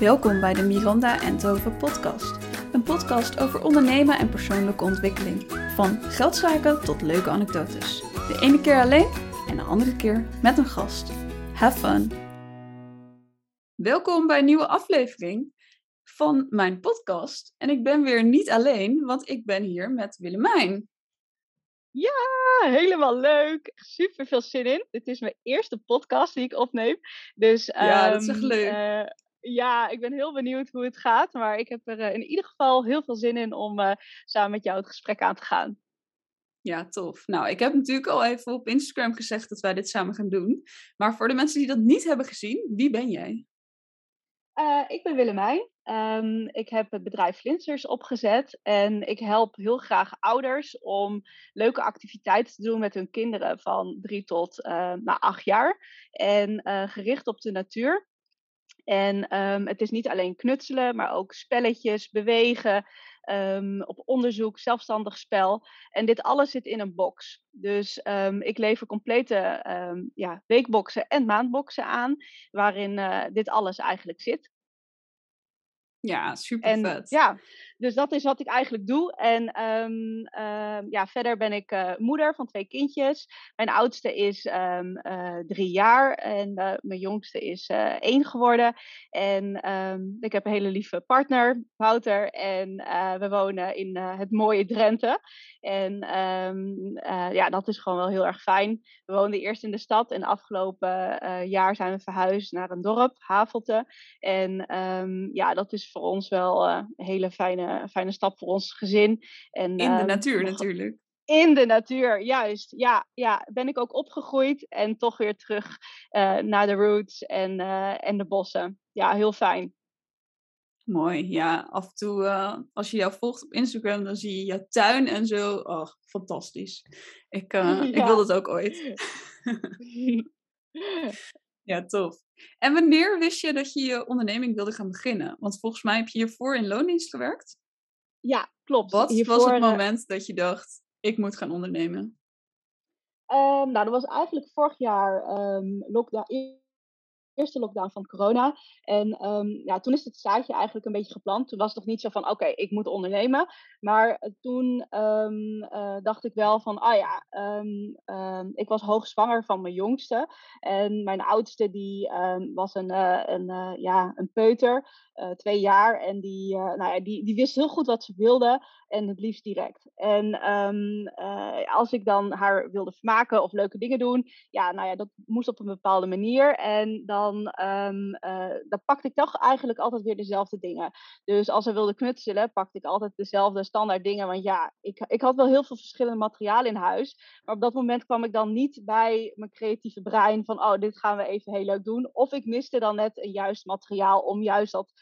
Welkom bij de Miranda en Tove podcast. Een podcast over ondernemen en persoonlijke ontwikkeling. Van geldzaken tot leuke anekdotes. De ene keer alleen en de andere keer met een gast. Have fun! Welkom bij een nieuwe aflevering van mijn podcast. En ik ben weer niet alleen, want ik ben hier met Willemijn. Ja, helemaal leuk. Super veel zin in. Dit is mijn eerste podcast die ik opneem. Dus, ja, dat is echt ehm, leuk. eh, ja, ik ben heel benieuwd hoe het gaat. Maar ik heb er eh, in ieder geval heel veel zin in om eh, samen met jou het gesprek aan te gaan. Ja, tof. Nou, ik heb natuurlijk al even op Instagram gezegd dat wij dit samen gaan doen. Maar voor de mensen die dat niet hebben gezien, wie ben jij? Eh, ik ben Willemijn. Ehm, ik heb het bedrijf Flinsers opgezet. En ik help heel graag ouders om leuke activiteiten te doen met hun kinderen van drie tot uh, nou, acht jaar. En uh, gericht op de natuur. En um, het is niet alleen knutselen, maar ook spelletjes, bewegen, um, op onderzoek, zelfstandig spel. En dit alles zit in een box. Dus um, ik lever complete ja, weekboxen en maandboxen aan, waarin uh, dit alles eigenlijk zit. Ja, super en, vet. Ja, dus dat is wat ik eigenlijk doe. En um, uh, ja, verder ben ik uh, moeder van twee kindjes. Mijn oudste is um, uh, drie jaar en eh, mijn jongste is één geworden. En ik heb een hele lieve partner, Wouter. En we wonen in het mooie Drenthe. En ja, dat is gewoon wel heel erg fijn. We woonden eerst in de stad en afgelopen jaar zijn we verhuisd naar een dorp, Havelte. En ja, dat is voor ons wel een hele fijne, fijne stap voor ons gezin. En, in de natuur nog, natuurlijk. In de natuur, juist. Ja, ja, ben ik ook opgegroeid en toch weer terug uh, naar de roots en, uh, en de bossen. Ja, heel fijn. Mooi, ja. Af en toe, uh, als je jou volgt op Instagram, dan zie je je tuin en zo. Oh, fantastisch. Ik, ja. ik wil dat ook ooit. Ja, tof. En wanneer wist je dat je je onderneming wilde gaan beginnen? Want volgens mij heb je hiervoor in loondienst gewerkt. Ja, klopt. Wat hiervoor, was het moment uh, dat je dacht, ik moet gaan ondernemen? Um, nou, dat was eigenlijk vorig jaar um, lockdown, eerste lockdown van corona. En um, ja, toen is het zaadje eigenlijk een beetje geplant. Toen was het nog niet zo van, oké, ik moet ondernemen. Maar uh, toen um, uh, dacht ik wel van, ah ja, um, ik was hoogzwanger van mijn jongste. En mijn oudste, die was een, uh, een, ja, een peuter, twee jaar. En die, nou ja, die, die wist heel goed wat ze wilde. En het liefst direct. En als ik dan haar wilde vermaken of leuke dingen doen, ja, nou ja, dat moest op een bepaalde manier. En dan uh, dan pakte ik toch eigenlijk altijd weer dezelfde dingen. Dus als ze wilde knutselen, pakte ik altijd dezelfde standaard dingen. Want ja, ik, ik had wel heel veel verschillende materialen in huis. Maar op dat moment kwam ik dan niet bij mijn creatieve brein van, oh, dit gaan we even heel leuk doen. Of ik miste dan net een juist materiaal om juist dat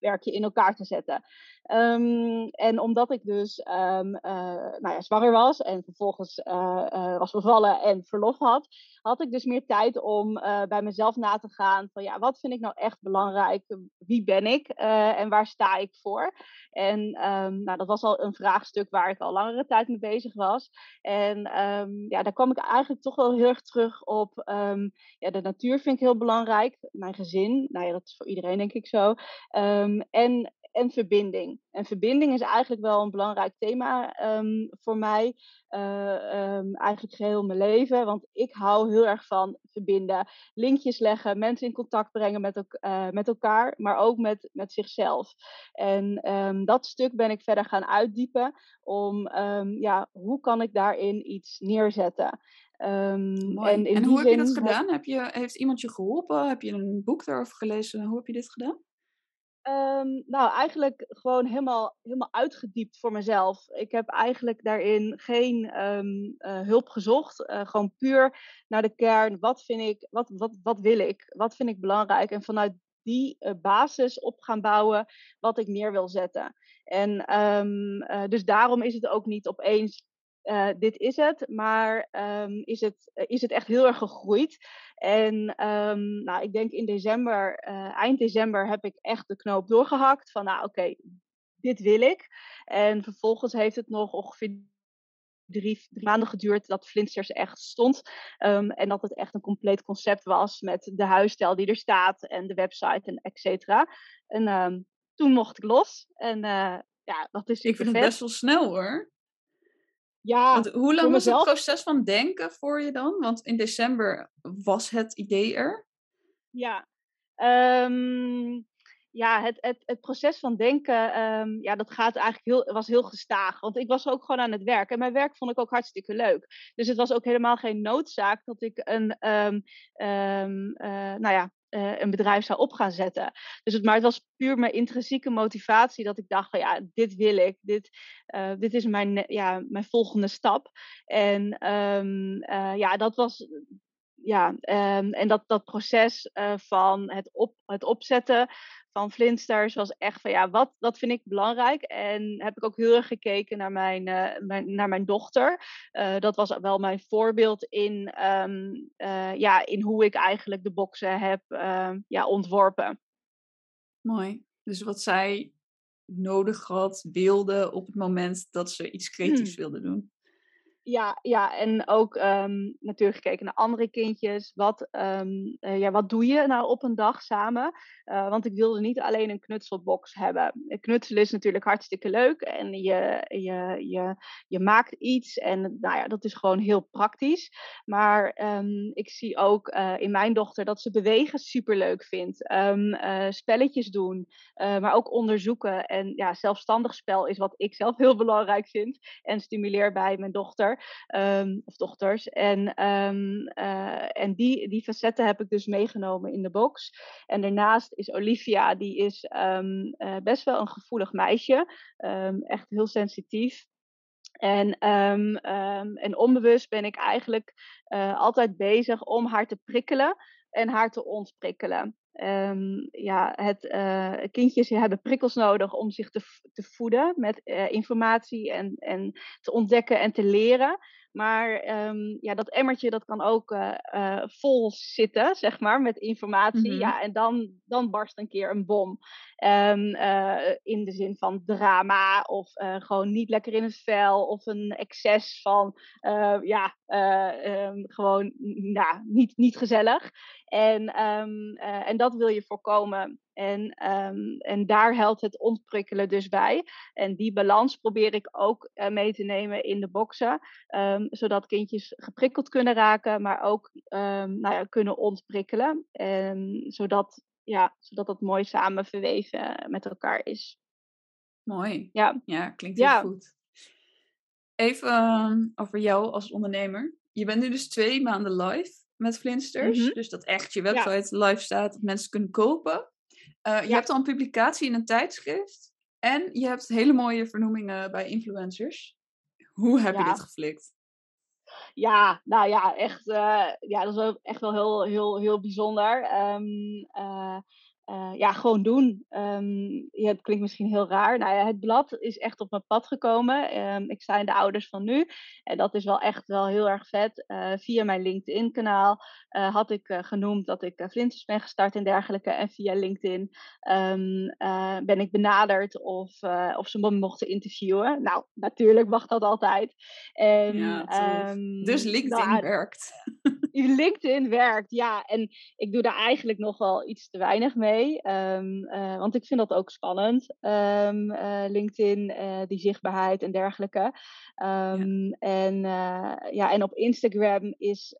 werkje in elkaar te zetten. Um, en omdat ik dus um, uh, nou ja, zwanger was en vervolgens uh, uh, was bevallen en verlof had, had ik dus meer tijd om bij mezelf na te gaan van ja, wat vind ik nou echt belangrijk? Wie ben ik en waar sta ik voor? En um, nou, dat was al een vraagstuk waar ik al langere tijd mee bezig was. En ja, daar kwam ik eigenlijk toch wel heel erg terug op ja, de natuur vind ik heel belangrijk. Mijn gezin, nou ja, dat is voor iedereen denk ik zo. Um, en, en verbinding. En verbinding is eigenlijk wel een belangrijk thema um, voor mij. Uh, um, eigenlijk geheel mijn leven. Want ik hou heel erg van verbinden. Linkjes leggen, mensen in contact brengen met, uh, met elkaar. Maar ook met, met zichzelf. En um, dat stuk ben ik verder gaan uitdiepen. Om, ja, hoe kan ik daarin iets neerzetten? Um, en, en, hoe heb je dat gedaan? Heb je, heeft iemand je geholpen? Heb je een boek daarover gelezen? Hoe heb je dit gedaan? Um, nou, eigenlijk gewoon helemaal, helemaal uitgediept voor mezelf. Ik heb eigenlijk daarin geen um, uh, hulp gezocht. Uh, gewoon puur naar de kern. Wat vind ik, wat, wat, wat wil ik? Wat vind ik belangrijk? En vanuit die uh, basis op gaan bouwen wat ik neer wil zetten. En um, dus daarom is het ook niet opeens uh, dit is het, maar um, is, het, is het echt heel erg gegroeid. En um, nou, ik denk in december, uh, eind december, heb ik echt de knoop doorgehakt. Van nou oké, okay, dit wil ik. En vervolgens heeft het nog ongeveer drie, drie maanden geduurd dat Flintsters echt stond. Ehm, en dat het echt een compleet concept was met de huisstijl die er staat en de website en et cetera. En ehm, toen mocht ik los. En uh, ja, dat is Ik vind het best wel snel hoor. Ja, Want hoe lang was het proces van denken voor je dan? Want in december was het idee er. Ja, um, ja, het, het, het proces van denken, um, ja, dat gaat eigenlijk heel, was heel gestaag. Want ik was ook gewoon aan het werk. En mijn werk vond ik ook hartstikke leuk. Dus het was ook helemaal geen noodzaak dat ik een, um, um, uh, nou ja, uh, een bedrijf zou op gaan zetten. Dus het, maar het was puur mijn intrinsieke motivatie dat ik dacht van ja, dit wil ik. Dit, uh, dit is mijn, ja, mijn volgende stap. En uh, ja, dat was ja, um, en dat, dat proces van het, op, het opzetten van Flintsters was echt van ja, wat, wat vind ik belangrijk? En heb ik ook heel erg gekeken naar mijn, uh, mijn, naar mijn dochter. Uh, dat was wel mijn voorbeeld in, um, ja, in hoe ik eigenlijk de boxen heb ehm, ja, ontworpen. Mooi. Dus wat zij nodig had, wilde op het moment dat ze iets creatiefs hmm. wilde doen. Ja, ja, en ook um, natuurlijk gekeken naar andere kindjes. Wat, um, uh, ja, wat doe je nou op een dag samen? Uh, want ik wilde niet alleen een knutselbox hebben. Knutselen is natuurlijk hartstikke leuk en je, je, je, je maakt iets en nou ja, dat is gewoon heel praktisch. Maar um, ik zie ook uh, in mijn dochter dat ze bewegen superleuk vindt. spelletjes doen, maar ook onderzoeken. En ja, zelfstandig spel is wat ik zelf heel belangrijk vind en stimuleer bij mijn dochter um, of dochters. En, um, uh, en die, die facetten heb ik dus meegenomen in de box. En daarnaast is Olivia, die is um, uh, best wel een gevoelig meisje. echt heel sensitief. En, en onbewust ben ik eigenlijk uh, altijd bezig om haar te prikkelen en haar te ontprikkelen. Um, ja, het, uh, kindjes hebben prikkels nodig om zich te, te voeden met uh, informatie en, en te ontdekken en te leren. Maar um, ja, dat emmertje dat kan ook uh, vol zitten, zeg maar, met informatie. Mm -hmm. Ja, en dan, dan barst een keer een bom. Um, in de zin van drama of gewoon niet lekker in het vel of een excess van, ja, um, gewoon nou, niet, niet gezellig. En, en dat wil je voorkomen. En, um, en daar helpt het ontprikkelen dus bij. En die balans probeer ik ook uh, mee te nemen in de boxen. Um, zodat kindjes geprikkeld kunnen raken, maar ook nou ja, kunnen ontprikkelen. En zodat, ja, zodat dat mooi samen verweven met elkaar is. Mooi. Ja, ja klinkt heel ja. goed. Even over jou als ondernemer. Je bent nu dus twee maanden live met Flinsters. Mm -hmm. Dus dat echt je website ja. live staat, dat mensen kunnen kopen. Uh, je ja. hebt al een publicatie in een tijdschrift. En je hebt hele mooie vernoemingen bij influencers. Hoe heb ja. je dit geflikt? Ja, nou ja, echt, uh, ja, dat is wel echt wel heel, heel, heel bijzonder. Um, uh, uh, ja, gewoon doen. Um, ja, het klinkt misschien heel raar. Nou ja, het blad is echt op mijn pad gekomen. Um, ik sta in de ouders van nu. En dat is wel echt wel heel erg vet. Uh, via mijn LinkedIn-kanaal uh, had ik genoemd dat ik Flinters ben gestart en dergelijke. En via LinkedIn um, ben ik benaderd of, of ze me mochten interviewen. Nou, natuurlijk mag dat altijd. En, ja, dus LinkedIn nou, werkt. LinkedIn werkt, ja. En ik doe daar eigenlijk nog wel iets te weinig mee. Um, uh, want ik vind dat ook spannend. Um, uh, LinkedIn, uh, die zichtbaarheid en dergelijke. Um, ja. En, ja, en op Instagram is,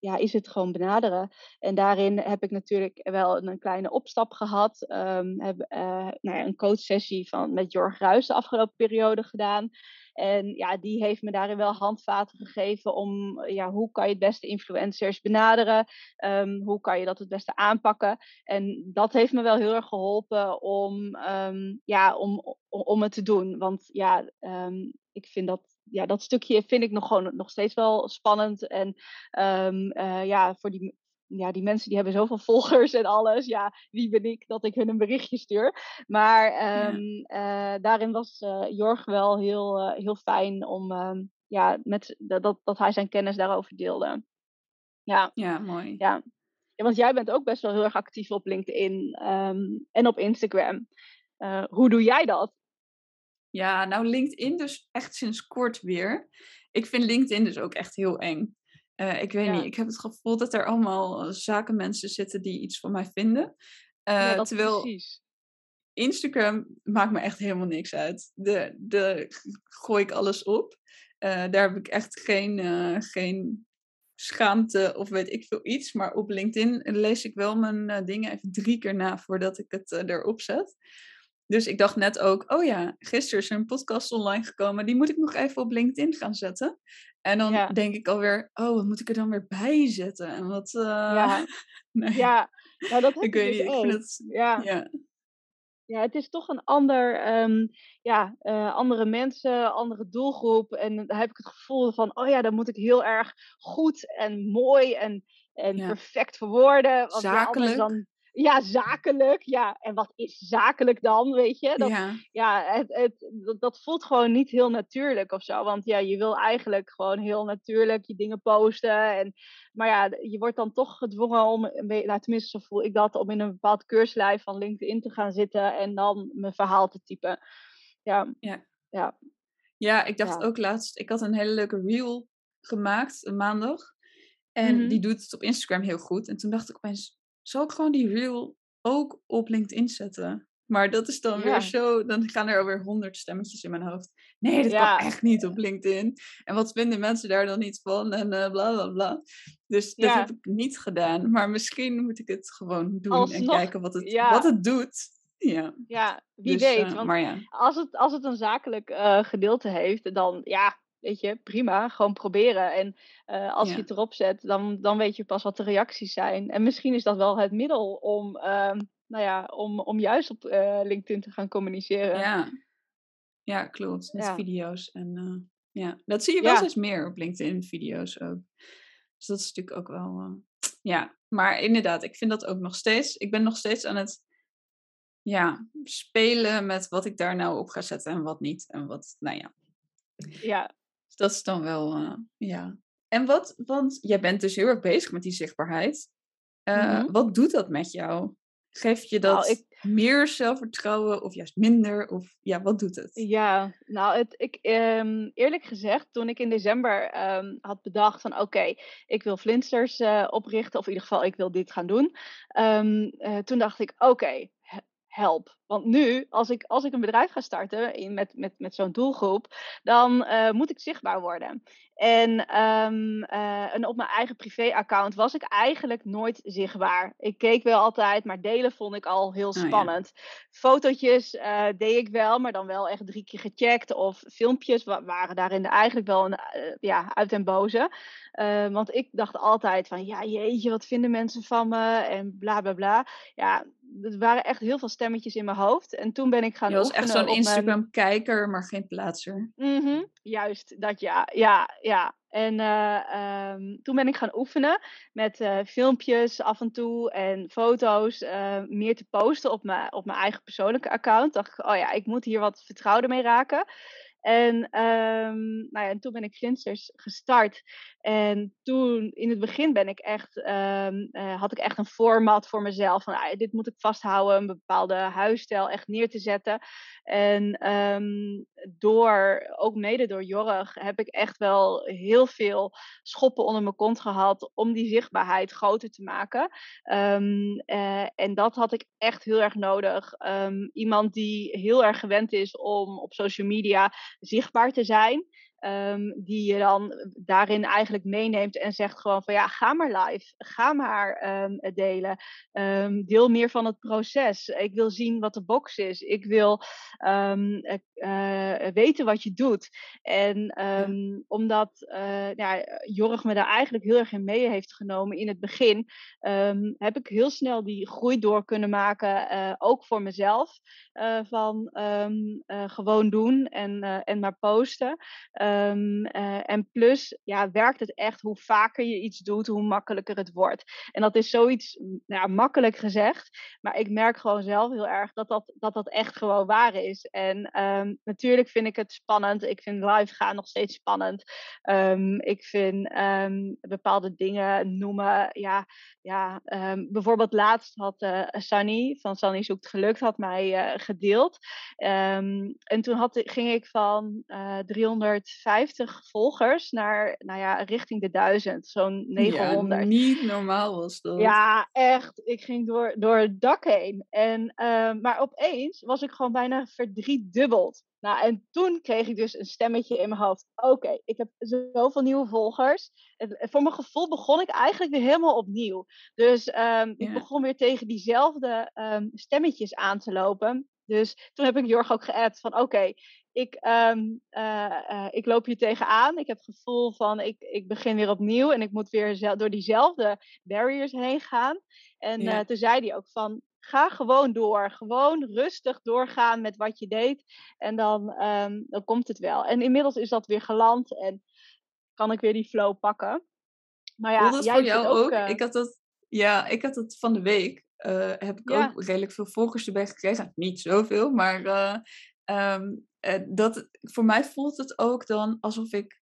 ja, is het gewoon benaderen. En daarin heb ik natuurlijk wel een kleine opstap gehad. heb nou ja, een coachsessie van, met Jorg Ruijs de afgelopen periode gedaan. En ja, die heeft me daarin wel handvaten gegeven om, ja, hoe kan je het beste influencers benaderen? Um, hoe kan je dat het beste aanpakken? En dat heeft me wel heel erg geholpen om, um, ja, om, om, het te doen. Want ja, um, ik vind dat ja, dat stukje vind ik nog gewoon nog steeds wel spannend. En uh, ja, voor die, ja, die mensen die hebben zoveel volgers en alles. Ja, wie ben ik dat ik hun een berichtje stuur? Maar um, ja. uh, daarin was uh, Jorg wel heel, uh, heel fijn om um, ja, met, dat, dat hij zijn kennis daarover deelde. Ja, ja mooi. Ja. ja, want jij bent ook best wel heel erg actief op LinkedIn um, en op Instagram. hoe doe jij dat? Ja, nou LinkedIn dus echt sinds kort weer. Ik vind LinkedIn dus ook echt heel eng. Uh, ik weet Ja. niet, ik heb het gevoel dat er allemaal eh, zakenmensen zitten die iets van mij vinden. Ja, Eh, terwijl precies. Instagram maakt me echt helemaal niks uit. De, de gooi ik alles op. Eh, daar heb ik echt geen, eh, geen schaamte of weet ik veel iets. Maar op LinkedIn lees ik wel mijn eh, dingen even drie keer na voordat ik het eh, erop zet. Dus ik dacht net ook, oh ja, gisteren is er een podcast online gekomen. Die moet ik nog even op LinkedIn gaan zetten. En dan Ja. denk ik alweer, oh, wat moet ik er dan weer bij zetten? En wat... eh, Ja. nee, Ja, nou dat heb ik ik weet dus niet. Ik ook. vind het... Ja. Ja, Ja, het is toch een ander, ehm, ja, eh, andere mensen, andere doelgroep. En dan heb ik het gevoel van, oh ja, dan moet ik heel erg goed en mooi en, en perfect verwoorden. Want Zakelijk. dan, ja, zakelijk. Ja, en wat is zakelijk dan, weet je? Dat, ja. ja, het, het, dat, dat voelt gewoon niet heel natuurlijk of zo. Want ja, je wil eigenlijk gewoon heel natuurlijk je dingen posten. En, maar ja, je wordt dan toch gedwongen om, nou, tenminste zo voel ik dat, om in een bepaald keurslijf van LinkedIn te gaan zitten en dan mijn verhaal te typen. Ja, Ja. ja, Ja, ik dacht Ja. ook laatst, ik had een hele leuke reel gemaakt, een maandag. En Mhm. die doet het op Instagram heel goed. En toen dacht ik opeens, zal ik gewoon die reel ook op LinkedIn zetten? Maar dat is dan Ja. weer zo, dan gaan er alweer honderd stemmetjes in mijn hoofd. Nee, dat Ja. kan echt niet op LinkedIn. En wat vinden mensen daar dan niet van? En eh, bla bla bla. Dus dat heb ik niet gedaan. Maar misschien moet ik het gewoon doen en kijken wat het, wat het doet. Ja, ja, wie dus, weet. eh, Want maar ja. als het, als het een zakelijk eh, gedeelte heeft, dan ja, weet je, prima, gewoon proberen. En eh, als Ja. je het erop zet, dan, dan weet je pas wat de reacties zijn. En misschien is dat wel het middel om, ehm, nou ja, om, om juist op eh, LinkedIn te gaan communiceren. Ja, ja klopt. Met Ja. video's. En eh, ja, dat zie je wel Ja. steeds meer op LinkedIn, video's ook. Dus dat is natuurlijk ook wel. ja, maar inderdaad, ik vind dat ook nog steeds. Ik ben nog steeds aan het ja, spelen met wat ik daar nou op ga zetten en wat niet. En wat, nou ja, Ja, dat is dan wel, eh, ja. En wat, want jij bent dus heel erg bezig met die zichtbaarheid. Eh, Mhm. Wat doet dat met jou? Geeft je Nou, dat ik- meer zelfvertrouwen of juist minder? Of ja, wat doet het? Ja, nou, het, ik, ehm, eerlijk gezegd, toen ik in december ehm, had bedacht van oké, ik wil Flinsters eh, oprichten, of in ieder geval ik wil dit gaan doen, ehm, eh, toen dacht ik oké, he- help. Want nu, als ik, als ik een bedrijf ga starten in, met, met, met zo'n doelgroep, dan eh, moet ik zichtbaar worden. En, ehm, eh, en op mijn eigen privé-account was ik eigenlijk nooit zichtbaar. Ik keek wel altijd, maar delen vond ik al heel ja. spannend. Fotootjes eh, deed ik wel, maar dan wel echt drie keer gecheckt. Of filmpjes wa- waren daarin eigenlijk wel een, ja, uit en boze. Want ik dacht altijd van, ja jeetje, wat vinden mensen van me? En bla bla bla. Ja, er waren echt heel veel stemmetjes in mijn hoofd. En toen ben ik gaan Je was echt zo'n mijn- Instagram-kijker, maar geen plaatser. Mhm, juist, dat ja, ja, ja. En eh, ehm, toen ben ik gaan oefenen met eh, filmpjes af en toe en foto's eh, meer te posten op mijn, op mijn eigen persoonlijke account. Dacht ik, oh ja, ik moet hier wat vertrouwder mee raken. En, ehm, nou ja, en toen ben ik Flinsters gestart. En toen, in het begin ben ik echt, ehm, eh, had ik echt een format voor mezelf. Van, ah, dit moet ik vasthouden, een bepaalde huisstijl echt neer te zetten. En ehm, door, ook mede door Jorg, heb ik echt wel heel veel schoppen onder mijn kont gehad om die zichtbaarheid groter te maken. Eh, en dat had ik echt heel erg nodig. Iemand die heel erg gewend is om op social media zichtbaar te zijn. Ehm, die je dan daarin eigenlijk meeneemt en zegt gewoon van ja, ga maar live, ga maar ehm, delen. Ehm, deel meer van het proces. Ik wil zien wat de box is. Ik wil eh, eh, weten wat je doet. En omdat eh, ja, Jorg me daar eigenlijk heel erg in mee heeft genomen in het begin, heb ik heel snel die groei door kunnen maken, ook voor mezelf. van gewoon doen en, en maar posten. Ehm, eh, en plus, ja, werkt het echt hoe vaker je iets doet, hoe makkelijker het wordt. En dat is zoiets nou makkelijk gezegd, maar ik merk gewoon zelf heel erg dat dat, dat, dat echt gewoon waar is. En ehm, natuurlijk vind ik het spannend. Ik vind live gaan nog steeds spannend. Ehm, ik vind bepaalde dingen noemen, ja, ja bijvoorbeeld laatst had uh, Sunny van Sunny Zoekt Gelukt had mij uh, gedeeld. en toen had, ging ik van uh, 350 volgers naar, nou ja, richting de 1000, zo'n 900. Ja, niet normaal was dat. Ja, echt. Ik ging door, door het dak heen. En, uh, maar opeens was ik gewoon bijna verdriedubbeld. Nou, en toen kreeg ik dus een stemmetje in mijn hoofd. Oké, ik heb zoveel nieuwe volgers. En voor mijn gevoel begon ik eigenlijk weer helemaal opnieuw. Dus um, ik begon weer tegen diezelfde um, stemmetjes aan te lopen. Dus toen heb ik Jorg ook geappt van oké, ik, um, uh, uh, ik loop hier tegenaan. Ik heb het gevoel van ik, ik begin weer opnieuw en ik moet weer door diezelfde barriers heen gaan. En ja. uh, toen zei hij ook van ga gewoon door. Gewoon rustig doorgaan met wat je deed. En dan, um, dan komt het wel. En inmiddels is dat weer geland en kan ik weer die flow pakken. Maar ja, dat jij voor jou ook. ook? Ik had dat, ja, ik had dat van de week. Uh, heb ik ja. ook redelijk veel volgers erbij gekregen. Niet zoveel, maar uh, um, uh, dat, voor mij voelt het ook dan alsof ik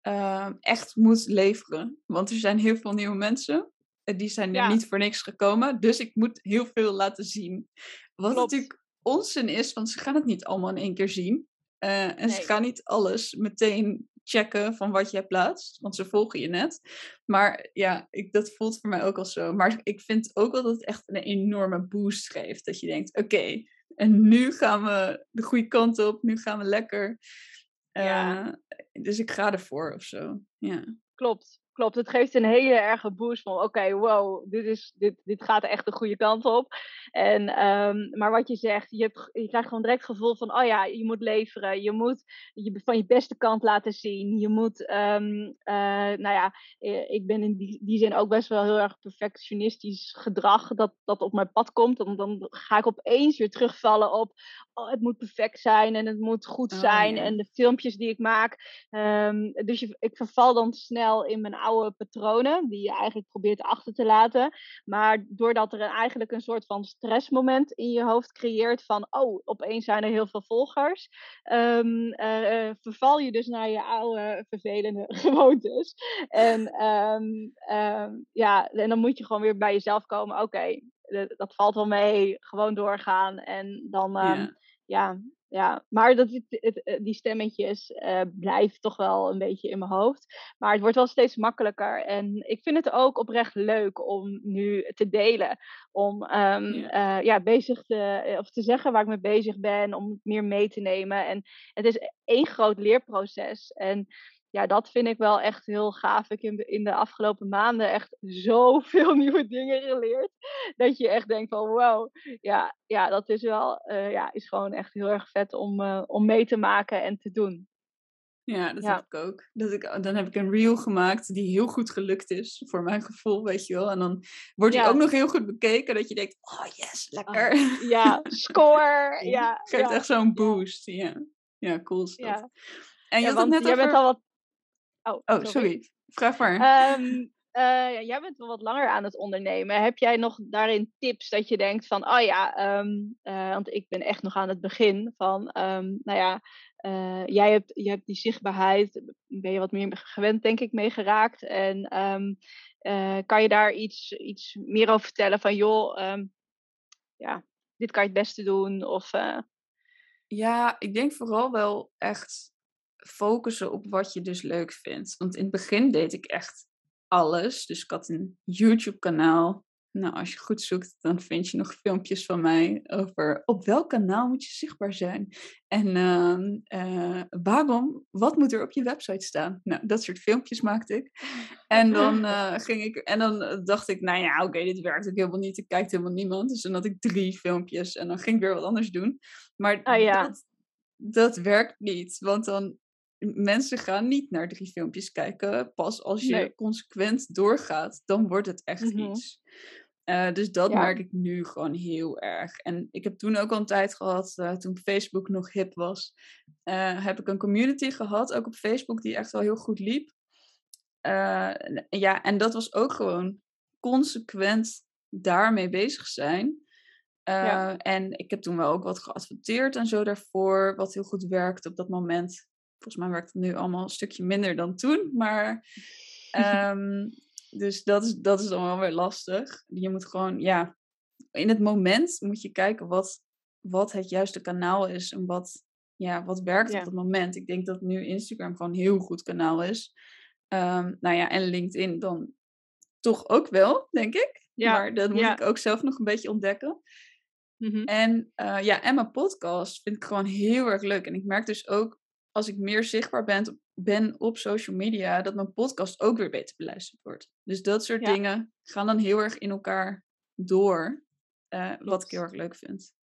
ehm, echt moet leveren. Want er zijn heel veel nieuwe mensen. Die zijn er ja. niet voor niks gekomen. Dus ik moet heel veel laten zien. Wat Klopt. natuurlijk onzin is, want ze gaan het niet allemaal in één keer zien. en nee. ze gaan niet alles meteen checken van wat je plaatst, want ze volgen je net. Maar ja, ik, dat voelt voor mij ook al zo. Maar ik vind ook wel dat het echt een enorme boost geeft. Dat je denkt, oké, okay, en nu gaan we de goede kant op, nu gaan we lekker. Ja. Uh, dus ik ga ervoor of zo. Ja. Klopt, klopt. Het geeft een hele erge boost van oké, okay, wow, dit, is, dit, dit gaat echt de goede kant op. En, um, maar wat je zegt, je, hebt, je krijgt gewoon direct het gevoel van oh ja, je moet leveren. Je moet je van je beste kant laten zien. Je moet, um, uh, nou ja, ik ben in die, die zin ook best wel heel erg perfectionistisch gedrag dat, dat op mijn pad komt. Dan, dan ga ik opeens weer terugvallen op oh, het moet perfect zijn en het moet goed zijn. Oh, ja. En de filmpjes die ik maak. Um, dus je, ik verval dan snel in mijn oude patronen, die je eigenlijk probeert achter te laten. Maar doordat er een, eigenlijk een soort van stressmoment in je hoofd creëert van, oh, opeens zijn er heel veel volgers, um, uh, verval je dus naar je oude vervelende gewoontes. En, um, ja, en dan moet je gewoon weer bij jezelf komen, oké, okay, dat valt wel mee, gewoon doorgaan en dan, ja. ja ja, maar dat, het, het, eh, die stemmetjes uh, blijven toch wel een beetje in mijn hoofd. Maar het wordt wel steeds makkelijker. En ik vind het ook oprecht leuk om nu te delen. Om um, ja. Uh, ja. bezig te, of te zeggen waar ik mee bezig ben. Om meer mee te nemen. En het is één groot leerproces. En ja, dat vind ik wel echt heel gaaf. Ik heb in de afgelopen maanden echt zoveel nieuwe dingen geleerd. Dat je echt denkt van wow, ja, ja dat is wel, uh, ja, is gewoon echt heel erg vet om, uh, om mee te maken en te doen. Ja, dat ja. heb ik ook. Dat ik, dan heb ik een reel gemaakt die heel goed gelukt is, voor mijn gevoel, weet je wel. En dan wordt die ja. ook nog heel goed bekeken, dat je denkt, oh yes, lekker. Oh, ja, score. ja, Geeft echt zo'n boost. Ja, ja cool is dat. En je had het net over... bent al wat Oh, oh sorry. Vraag maar. Um, uh, jij bent wel wat langer aan het ondernemen. Heb jij nog daarin tips dat je denkt van, oh ja, um, uh, want ik ben echt nog aan het begin van, um, nou ja, uh, jij hebt, je hebt die zichtbaarheid, ben je wat meer gewend denk ik mee geraakt. En kan je daar iets, iets meer over vertellen van, joh, ja, dit kan je het beste doen? Of, Ja, ik denk vooral wel echt focussen op wat je dus leuk vindt. Want in het begin deed ik echt alles. Dus ik had een YouTube-kanaal. Nou, als je goed zoekt, dan vind je nog filmpjes van mij over op welk kanaal moet je zichtbaar zijn. En uh, uh, waarom, wat moet er op je website staan? Nou, dat soort filmpjes maakte ik. En dan, uh, ging ik, en dan dacht ik, nou ja, oké, okay, dit werkt ook helemaal niet. Er kijkt helemaal niemand. Dus dan had ik drie filmpjes en dan ging ik weer wat anders doen. Maar oh, ja. dat, dat werkt niet. Want dan mensen gaan niet naar drie filmpjes kijken. Pas als je nee. consequent doorgaat, dan wordt het echt mm -hmm. iets. Uh, dus dat ja. merk ik nu gewoon heel erg. En ik heb toen ook al een tijd gehad, uh, toen Facebook nog hip was. eh, heb ik een community gehad, ook op Facebook, die echt wel heel goed liep. Ja, en dat was ook gewoon consequent daarmee bezig zijn. En ik heb toen wel ook wat geadverteerd en zo daarvoor, wat heel goed werkt op dat moment. Volgens mij werkt het nu allemaal een stukje minder dan toen, maar um, dus dat is, dat is dan wel weer lastig. Je moet gewoon, ja, in het moment moet je kijken wat, wat het juiste kanaal is en wat, ja, wat werkt op dat moment. Ik denk dat nu Instagram gewoon een heel goed kanaal is. Um, nou ja, en LinkedIn dan toch ook wel, denk ik. Ja. Maar dat moet ik ook zelf nog een beetje ontdekken. Mm-hmm. En uh, ja, en mijn podcast vind ik gewoon heel erg leuk. En ik merk dus ook als ik meer zichtbaar ben, ben op social media, dat mijn podcast ook weer beter beluisterd wordt. Dus dat soort dingen gaan dan heel erg in elkaar door. Uh, wat ik heel erg leuk vind.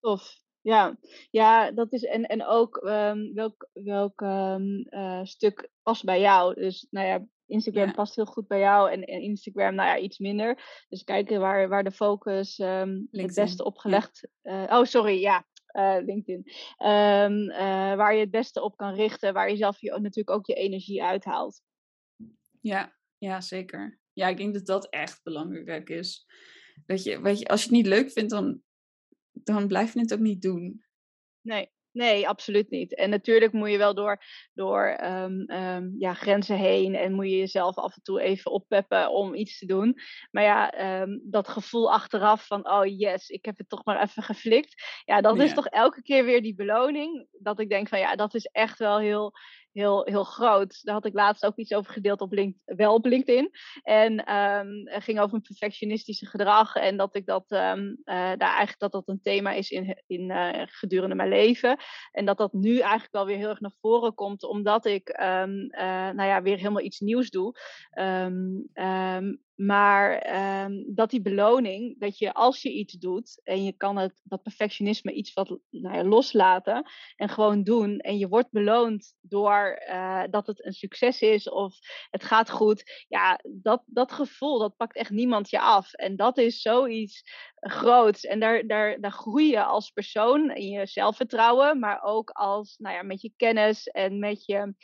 Tof. Ja, ja dat is. En, en ook um, welk, welk um, uh, stuk past bij jou. Dus nou ja, Instagram past heel goed bij jou en, en, Instagram, nou ja, iets minder. Dus kijken waar, waar de focus um, het beste op gelegd. Ja. Uh, oh, sorry, ja, uh, LinkedIn. Um, uh, waar je het beste op kan richten, waar je zelf je, natuurlijk ook je energie uithaalt. Ja, ja, zeker. Ja, ik denk dat dat echt belangrijk is. Dat je, weet je, als je het niet leuk vindt, dan, dan blijf je het ook niet doen. Nee, Nee, absoluut niet. En natuurlijk moet je wel door, door um, ja, grenzen heen en moet je jezelf af en toe even oppeppen om iets te doen. Maar ja, um, dat gevoel achteraf van, oh yes, ik heb het toch maar even geflikt. Ja, dat is toch elke keer weer die beloning. Dat ik denk van, ja, dat is echt wel heel, heel, heel groot. Daar had ik laatst ook iets over gedeeld op LinkedIn, wel op LinkedIn. En um, het ging over een perfectionistische gedrag. En dat ik dat um, uh, daar eigenlijk dat dat een thema is in, in uh, gedurende mijn leven. En dat dat nu eigenlijk wel weer heel erg naar voren komt, omdat ik um, uh, nou ja, weer helemaal iets nieuws doe. Maar um, dat die beloning, dat je als je iets doet en je kan het, dat perfectionisme iets wat nou ja, loslaten en gewoon doen en je wordt beloond door uh, dat het een succes is of het gaat goed, ja, dat, dat gevoel, dat pakt echt niemand je af. En dat is zoiets groots en daar, daar, daar groei je als persoon in je zelfvertrouwen, maar ook als, nou ja, met je kennis en met je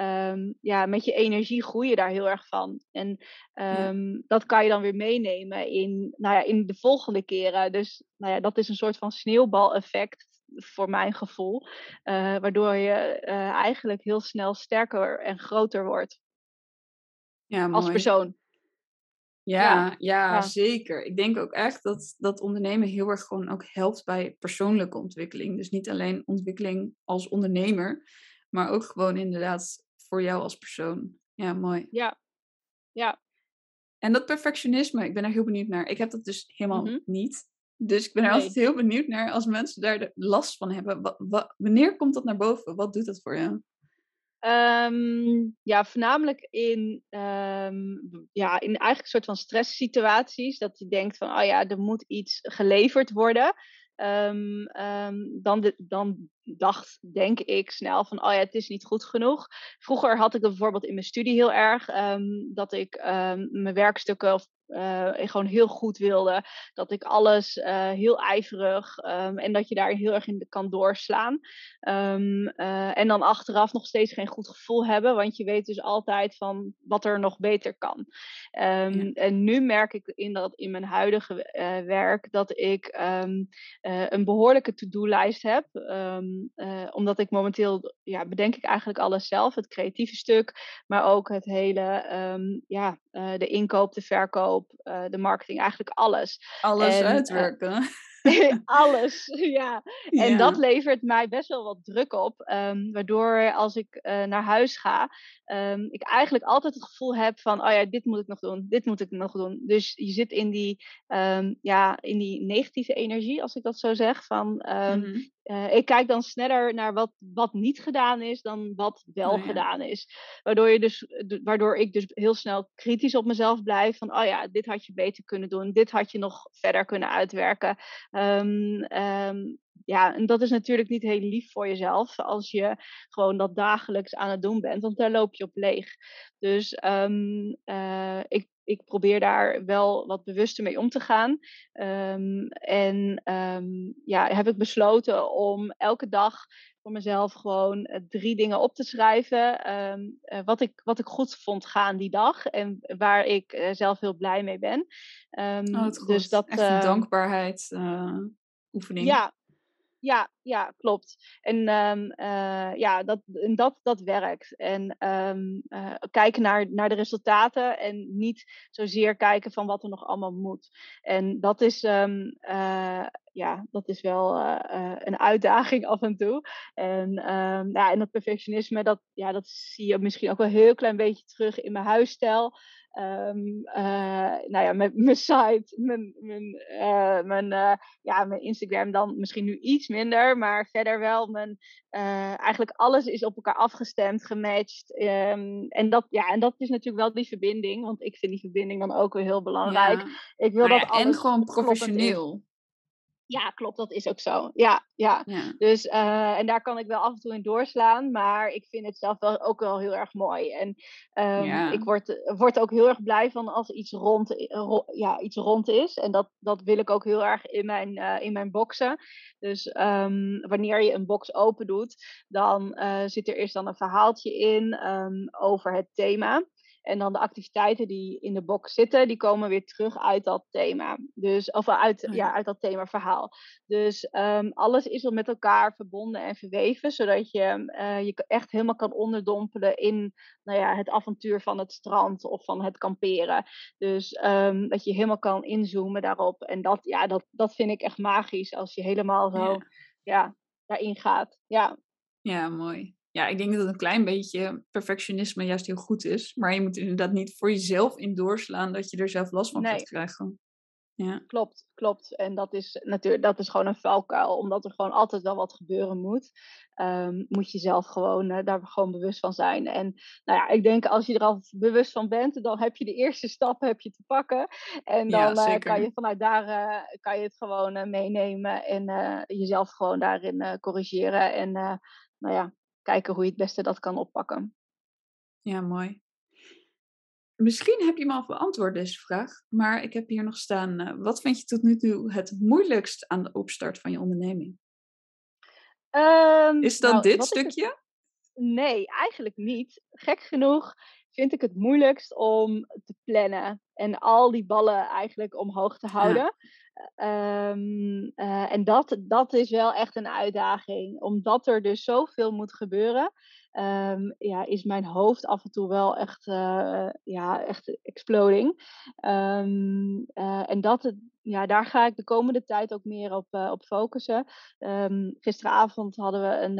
um, ja, met je energie groei je daar heel erg van. En um, ja. dat kan je dan weer meenemen in, nou ja, in de volgende keren. Dus nou ja, dat is een soort van sneeuwbaleffect voor mijn gevoel. Uh, waardoor je uh, eigenlijk heel snel sterker en groter wordt. Ja, mooi. Als persoon. Ja, ja, ja, zeker. Ik denk ook echt dat, dat ondernemen heel erg gewoon ook helpt bij persoonlijke ontwikkeling. Dus niet alleen ontwikkeling als ondernemer, maar ook gewoon inderdaad voor jou als persoon. Ja, mooi. Ja, ja. En dat perfectionisme, ik ben er heel benieuwd naar. Ik heb dat dus helemaal mm -hmm. niet. Dus ik ben er nee. altijd heel benieuwd naar als mensen daar de last van hebben. Wat, wat, wanneer komt dat naar boven? Wat doet dat voor jou? Um, ja, voornamelijk in, um, ja, in eigenlijk een soort van stresssituaties. Dat je denkt van, oh ja, er moet iets geleverd worden. Um, dan, de, dan dacht, denk ik snel van, oh ja, het is niet goed genoeg. Vroeger had ik dat bijvoorbeeld in mijn studie heel erg, um, dat ik mijn werkstukken of uh, gewoon heel goed wilde. Dat ik alles uh, heel ijverig um, en dat je daar heel erg in kan doorslaan. Um, uh, en dan achteraf nog steeds geen goed gevoel hebben, want je weet dus altijd van wat er nog beter kan. Um, ja. En nu merk ik in, dat, in mijn huidige werk dat ik een behoorlijke to-do-lijst heb. omdat ik momenteel, ja, bedenk ik eigenlijk alles zelf. Het creatieve stuk, maar ook het hele, ja, de inkoop, de verkoop uh, de marketing, eigenlijk alles. Alles en, eh, uitwerken. alles, ja. En dat levert mij best wel wat druk op. Um, waardoor als ik uh, naar huis ga, um, ik eigenlijk altijd het gevoel heb van, oh ja, dit moet ik nog doen, dit moet ik nog doen. Dus je zit in die, um, ja, in die negatieve energie, als ik dat zo zeg. Van, mm -hmm. Uh, ik kijk dan sneller naar wat, wat niet gedaan is dan wat wel oh, ja. gedaan is. Waardoor, je dus, waardoor ik dus heel snel kritisch op mezelf blijf. Van, oh ja, dit had je beter kunnen doen. Dit had je nog verder kunnen uitwerken. Um, um, ja, en dat is natuurlijk niet heel lief voor jezelf als je gewoon dat dagelijks aan het doen bent, want daar loop je op leeg. Dus ehm, eh, ik, ik probeer daar wel wat bewuster mee om te gaan. Ehm, en um, ja, heb ik besloten om elke dag voor mezelf gewoon eh, drie dingen op te schrijven. Uh, wat, ik, wat ik goed vond gaan die dag en waar ik uh, zelf heel blij mee ben. oh, dus dat Echt een dankbaarheid oefening. Ja, ja, ja, klopt. En um, uh, ja, dat, dat, dat werkt. En um, uh, kijken naar, naar de resultaten en niet zozeer kijken van wat er nog allemaal moet. En dat is, um, uh, ja, dat is wel een uitdaging af en toe. En, ja, en dat perfectionisme, dat, ja, dat zie je misschien ook wel een heel klein beetje terug in mijn huisstijl. Um, uh, nou ja, mijn, mijn site, mijn, mijn, uh, mijn, uh, ja, mijn Instagram dan misschien nu iets minder, maar verder wel. Mijn, eigenlijk alles is op elkaar afgestemd, gematcht. Um, en, dat, ja, en dat is natuurlijk wel die verbinding, want ik vind die verbinding dan ook weer heel belangrijk. Ja. Ik wil nou dat alles en gewoon professioneel. Ja, klopt, dat is ook zo. Ja, ja. ja. Dus, uh, en daar kan ik wel af en toe in doorslaan, maar ik vind het zelf wel ook wel heel erg mooi. En um, ja. ik word, word ook heel erg blij van als iets rond, ro, ja, iets rond is. En dat, dat wil ik ook heel erg in mijn, uh, in mijn boxen. Dus um, wanneer je een box open doet, dan uh, zit er eerst dan een verhaaltje in um, over het thema. En dan de activiteiten die in de box zitten, die komen weer terug uit dat thema. Dus, of uit, ja, uit dat themaverhaal. Dus um, alles is al met elkaar verbonden en verweven, zodat je uh, je echt helemaal kan onderdompelen in nou ja, het avontuur van het strand of van het kamperen. Dus um, dat je helemaal kan inzoomen daarop. En dat, ja, dat, dat vind ik echt magisch als je helemaal zo ja. ja daarin gaat. Ja. ja, mooi ja, ik denk dat een klein beetje perfectionisme juist heel goed is. Maar je moet inderdaad niet voor jezelf in doorslaan dat je er zelf last van nee. gaat krijgen. Ja. Klopt, klopt. En dat is natuurlijk dat is gewoon een valkuil, omdat er gewoon altijd wel wat gebeuren moet. Um, moet je zelf gewoon uh, daar gewoon bewust van zijn. En nou ja, ik denk als je er al bewust van bent, dan heb je de eerste stappen heb je te pakken. En dan ja, uh, kan je vanuit daar uh, kan je het gewoon meenemen en jezelf gewoon daarin corrigeren. En nou ja, kijken hoe je het beste dat kan oppakken. Ja, mooi. Misschien heb je me al beantwoord deze vraag, maar ik heb hier nog staan. Uh, wat vind je tot nu toe het moeilijkst aan de opstart van je onderneming? Um, Is dat nou, dit stukje? Het... Nee, eigenlijk niet. Gek genoeg vind ik het moeilijkst om te plannen en al die ballen eigenlijk omhoog te houden. Um, uh, en dat, dat is wel echt een uitdaging, omdat er dus zoveel moet gebeuren. Um, ja, is mijn hoofd af en toe wel echt, uh, ja, echt exploding. Um, uh, en dat, ja, daar ga ik de komende tijd ook meer op, uh, op focussen. Um, gisteravond hadden we een,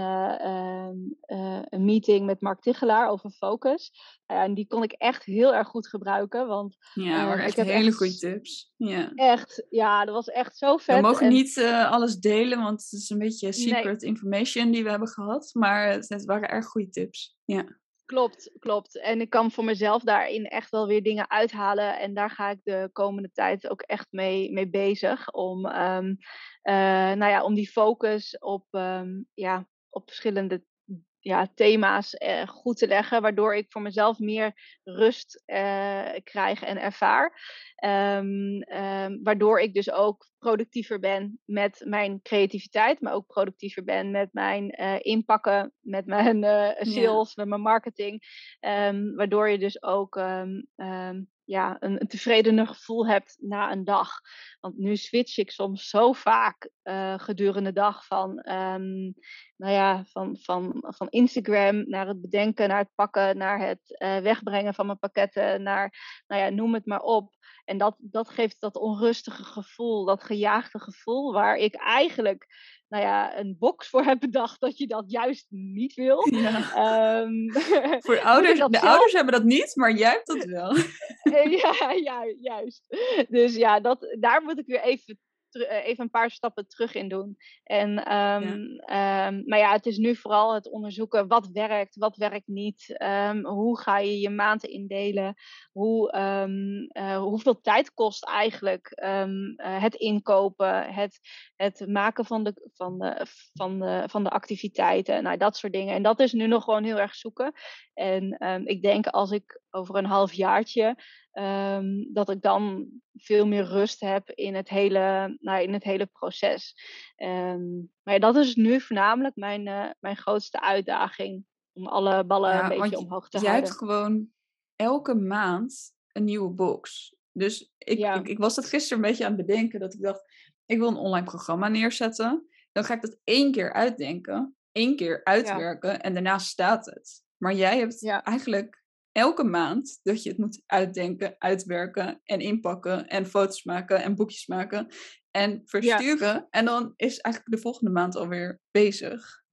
een meeting met Mark Tichelaar over focus. en die kon ik echt heel erg goed gebruiken. Want, ja, maar echt ik heb hele echt, goede tips. Ja. Echt, ja, dat was echt zo vet. We mogen en... niet alles delen, want het is een beetje secret nee. information die we hebben gehad. Maar het, het waren erg goede tips. Ja. Klopt, klopt. En ik kan voor mezelf daarin echt wel weer dingen uithalen. En daar ga ik de komende tijd ook echt mee, mee bezig. Om, um, uh, nou ja, om die focus op, um, ja, op verschillende ja, thema's uh, goed te leggen, waardoor ik voor mezelf meer rust uh, krijg en ervaar. Um, um, waardoor ik dus ook productiever ben met mijn creativiteit, maar ook productiever ben met mijn uh, inpakken, met mijn sales, ja. met mijn marketing. Um, waardoor je dus ook ja, een, tevredener gevoel hebt na een dag. Want nu switch ik soms zo vaak uh, gedurende de dag van, um, nou ja, van, van, van Instagram naar het bedenken, naar het pakken, naar het uh, wegbrengen van mijn pakketten, naar, nou ja, noem het maar op. En dat, dat geeft dat onrustige gevoel, dat gejaagde gevoel, waar ik eigenlijk nou ja, een box voor heb bedacht dat je dat juist niet wil. Ja. Um, voor ouders, de zelf... ouders hebben dat niet, maar jij hebt dat wel. ja, ja, juist. Dus ja, dat, daar moet ik weer even even een paar stappen terug in doen. En, ehm, ehm, maar ja, het is nu vooral het onderzoeken wat werkt, wat werkt niet. Um, hoe ga je je maanden indelen? Hoe, uh, hoeveel tijd kost eigenlijk het inkopen, het, het maken van de, van, de, van, de, van de activiteiten, nou, dat soort dingen. En dat is nu nog gewoon heel erg zoeken. En ik denk als ik over een half jaartje Um, dat ik dan veel meer rust heb in het hele, nou, in het hele proces. Um, maar ja, dat is nu voornamelijk mijn, uh, mijn grootste uitdaging. Om alle ballen ja, een beetje omhoog te jij houden. Je hebt gewoon elke maand een nieuwe box. Dus ik, ja. ik, ik, was dat gisteren een beetje aan het bedenken. Dat ik dacht, ik wil een online programma neerzetten. Dan ga ik dat één keer uitdenken. één keer uitwerken. En daarna staat het. Maar jij hebt eigenlijk elke maand dat je het moet uitdenken, uitwerken en inpakken en foto's maken en boekjes maken en versturen. En dan is eigenlijk de volgende maand alweer bezig.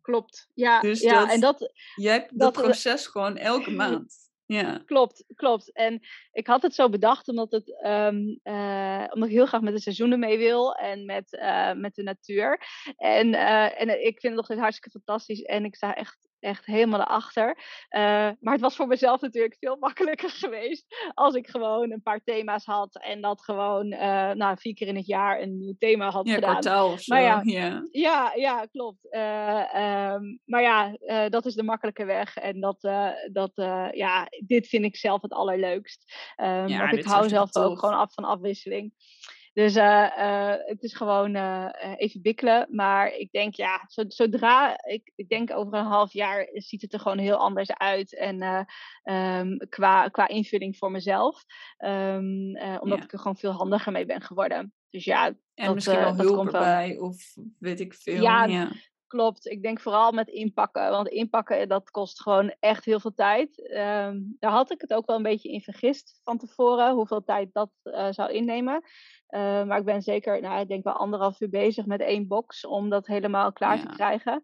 Klopt. Ja, dus ja dat, en dat. Jij hebt dat, dat proces gewoon elke maand. Ja. Klopt, klopt. En ik had het zo bedacht omdat, het, um, uh, omdat ik heel graag met de seizoenen mee wil en met, uh, met de natuur. En, uh, en ik vind het nog steeds hartstikke fantastisch. En ik sta echt echt helemaal erachter. Uh, maar het was voor mezelf natuurlijk veel makkelijker geweest als ik gewoon een paar thema's had en dat gewoon uh, nou, vier keer in het jaar een nieuw thema had ja, gedaan. Kwartaal of zo. Maar ja, ja. ja, ja klopt. Uh, um, maar ja, dat is de makkelijke weg en dat, dat ja, dit vind ik zelf het allerleukst. Um, ja, want ik hou zelf ook gewoon af van afwisseling. Dus uh, uh, het is gewoon uh, even bikkelen. Maar ik denk, ja, zodra, ik, ik denk over een half jaar ziet het er gewoon heel anders uit. En um, qua, qua invulling voor mezelf. Um, omdat ja. ik er gewoon veel handiger mee ben geworden. Dus ja, en dat, misschien wel hulp komt erbij, of weet ik veel. Ja, ja, klopt. Ik denk vooral met inpakken. Want inpakken, dat kost gewoon echt heel veel tijd. Um, daar had ik het ook wel een beetje in vergist van tevoren. Hoeveel tijd dat uh, zou innemen. Uh, maar ik ben zeker, nou, ik denk wel anderhalf uur bezig met één box. Om dat helemaal klaar ja. te krijgen.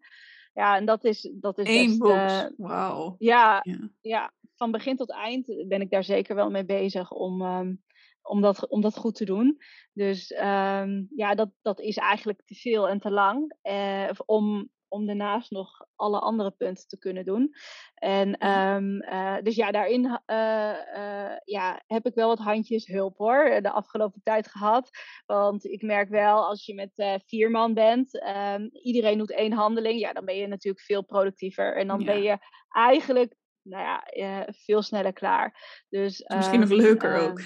Ja, en dat is, dat is Eén best, box, uh, wauw. Ja, ja. ja, van begin tot eind ben ik daar zeker wel mee bezig om... Um, om dat, om dat goed te doen. Dus um, ja, dat, dat is eigenlijk te veel en te lang. Uh, om, om daarnaast nog alle andere punten te kunnen doen. En um, uh, dus ja, daarin uh, uh, ja, heb ik wel wat handjes hulp hoor, de afgelopen tijd gehad. Want ik merk wel, als je met vier man bent, um, iedereen doet één handeling, ja, dan ben je natuurlijk veel productiever. En dan ja. ben je eigenlijk nou ja, veel sneller klaar. Dus, Misschien nog leuker ook.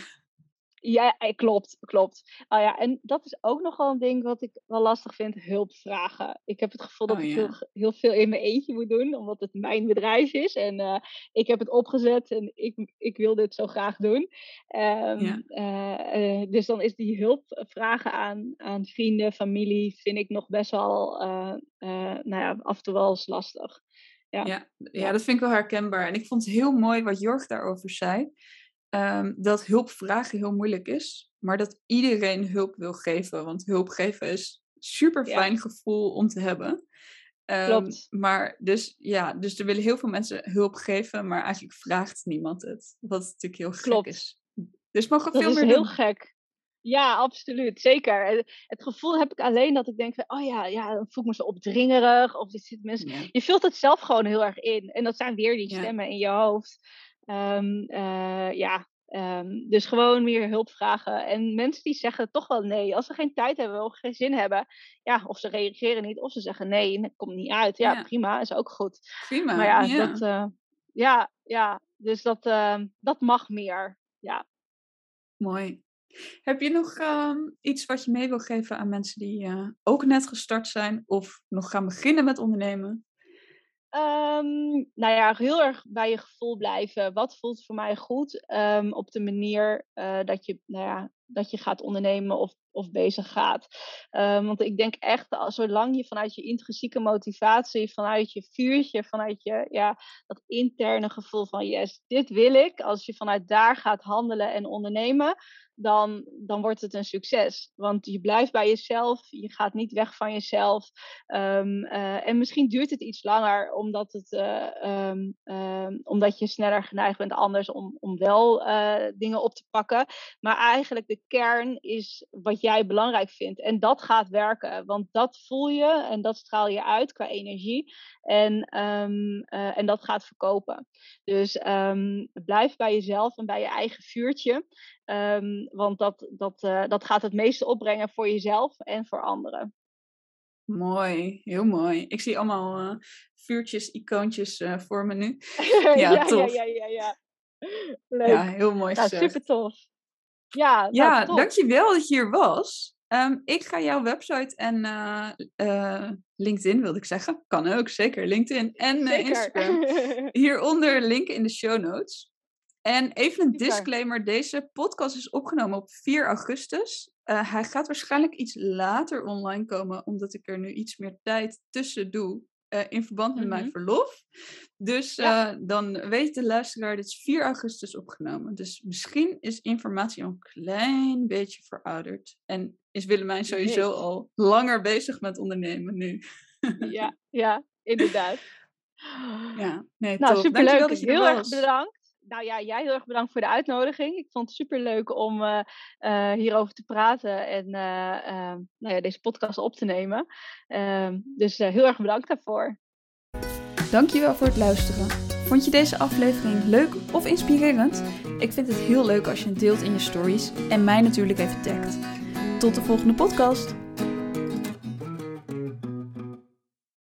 Ja, klopt, klopt. Oh ja, en dat is ook nog wel een ding wat ik wel lastig vind, hulp vragen. Ik heb het gevoel dat oh, ik heel, heel, veel in mijn eentje moet doen, omdat het mijn bedrijf is. En uh, ik heb het opgezet en ik, ik wil dit zo graag doen. Um, ja. uh, uh, dus dan is die hulp vragen aan, aan vrienden, familie, vind ik nog best wel, nou ja, af en toe wel eens lastig. Ja. Ja, ja, dat vind ik wel herkenbaar. En ik vond het heel mooi wat Jorg daarover zei. Um, dat hulp vragen heel moeilijk is, maar dat iedereen hulp wil geven. Want hulp geven is een super fijn ja. gevoel om te hebben. Um, Klopt. Maar dus ja, dus er willen heel veel mensen hulp geven, maar eigenlijk vraagt niemand het. Wat natuurlijk heel gek Klopt. is. Dus mogen dat veel is meer heel doen. gek. Ja, absoluut. Zeker. Het gevoel heb ik alleen dat ik denk van, oh ja, ja dan voel ik me zo opdringerig. Of dit zit mensen... Ja. Je vult het zelf gewoon heel erg in. En dat zijn weer die stemmen ja. in je hoofd. Um, uh, ja, um, dus gewoon meer hulp vragen. En mensen die zeggen toch wel nee. Als ze geen tijd hebben of geen zin hebben. Ja, of ze reageren niet. Of ze zeggen nee, het komt niet uit. Ja, ja. prima. Is ook goed. Prima, Maar ja, ja. Dat, uh, ja, ja. dus dat, uh, dat mag meer. Ja. Mooi. Heb je nog um, iets wat je mee wil geven aan mensen die uh, ook net gestart zijn of nog gaan beginnen met ondernemen? Um, nou ja, heel erg bij je gevoel blijven. Wat voelt voor mij goed? Um, op de manier uh, dat, je, nou ja, dat je gaat ondernemen of, of bezig gaat. Um, want ik denk echt, zolang je vanuit je intrinsieke motivatie, vanuit je vuurtje, vanuit je, ja, dat interne gevoel van yes, dit wil ik. Als je vanuit daar gaat handelen en ondernemen, dan, dan wordt het een succes. Want je blijft bij jezelf, je gaat niet weg van jezelf. Um, uh, en misschien duurt het iets langer, omdat, het, um, um, omdat je sneller geneigd bent anders om, om wel uh, dingen op te pakken. Maar eigenlijk de kern is wat jij belangrijk vindt. En dat gaat werken, want dat voel je en dat straal je uit qua energie. En, ehm, eh, en dat gaat verkopen. Dus um, blijf bij jezelf en bij je eigen vuurtje. Um, want dat, dat, uh, dat gaat het meeste opbrengen voor jezelf en voor anderen. Mooi, heel mooi. Ik zie allemaal uh, vuurtjes, icoontjes voor me nu. ja, ja, tof. Ja, ja, ja, ja. Leuk. Ja, heel mooi nou, super tof. Ja, Ja, nou, top. dankjewel dat je hier was. Ehm, ik ga jouw website en eh, eh, LinkedIn, wilde ik zeggen. Kan ook, zeker. LinkedIn en eh, Instagram. Hieronder linken in de show notes. En even een disclaimer. Deze podcast is opgenomen op 4 augustus. Hij gaat waarschijnlijk iets later online komen, omdat ik er nu iets meer tijd tussen doe. Eh, in verband met mijn Mhm. verlof. Dus Ja. eh, dan weet de luisteraar, dit is 4 augustus opgenomen. Dus misschien is informatie al een klein beetje verouderd. En is Willemijn sowieso al langer bezig met ondernemen nu. ja, ja, inderdaad. Ja, nee, Nou, top. superleuk. Dankjewel dat je er Heel erg bedankt. Nou ja, jij heel erg bedankt voor de uitnodiging. Ik vond het superleuk om eh, eh, hierover te praten en eh, eh, nou ja, deze podcast op te nemen. Ehm, dus heel erg bedankt daarvoor. Dankjewel voor het luisteren. Vond je deze aflevering leuk of inspirerend? Ik vind het heel leuk als je het deelt in je stories en mij natuurlijk even tagt. Tot de volgende podcast.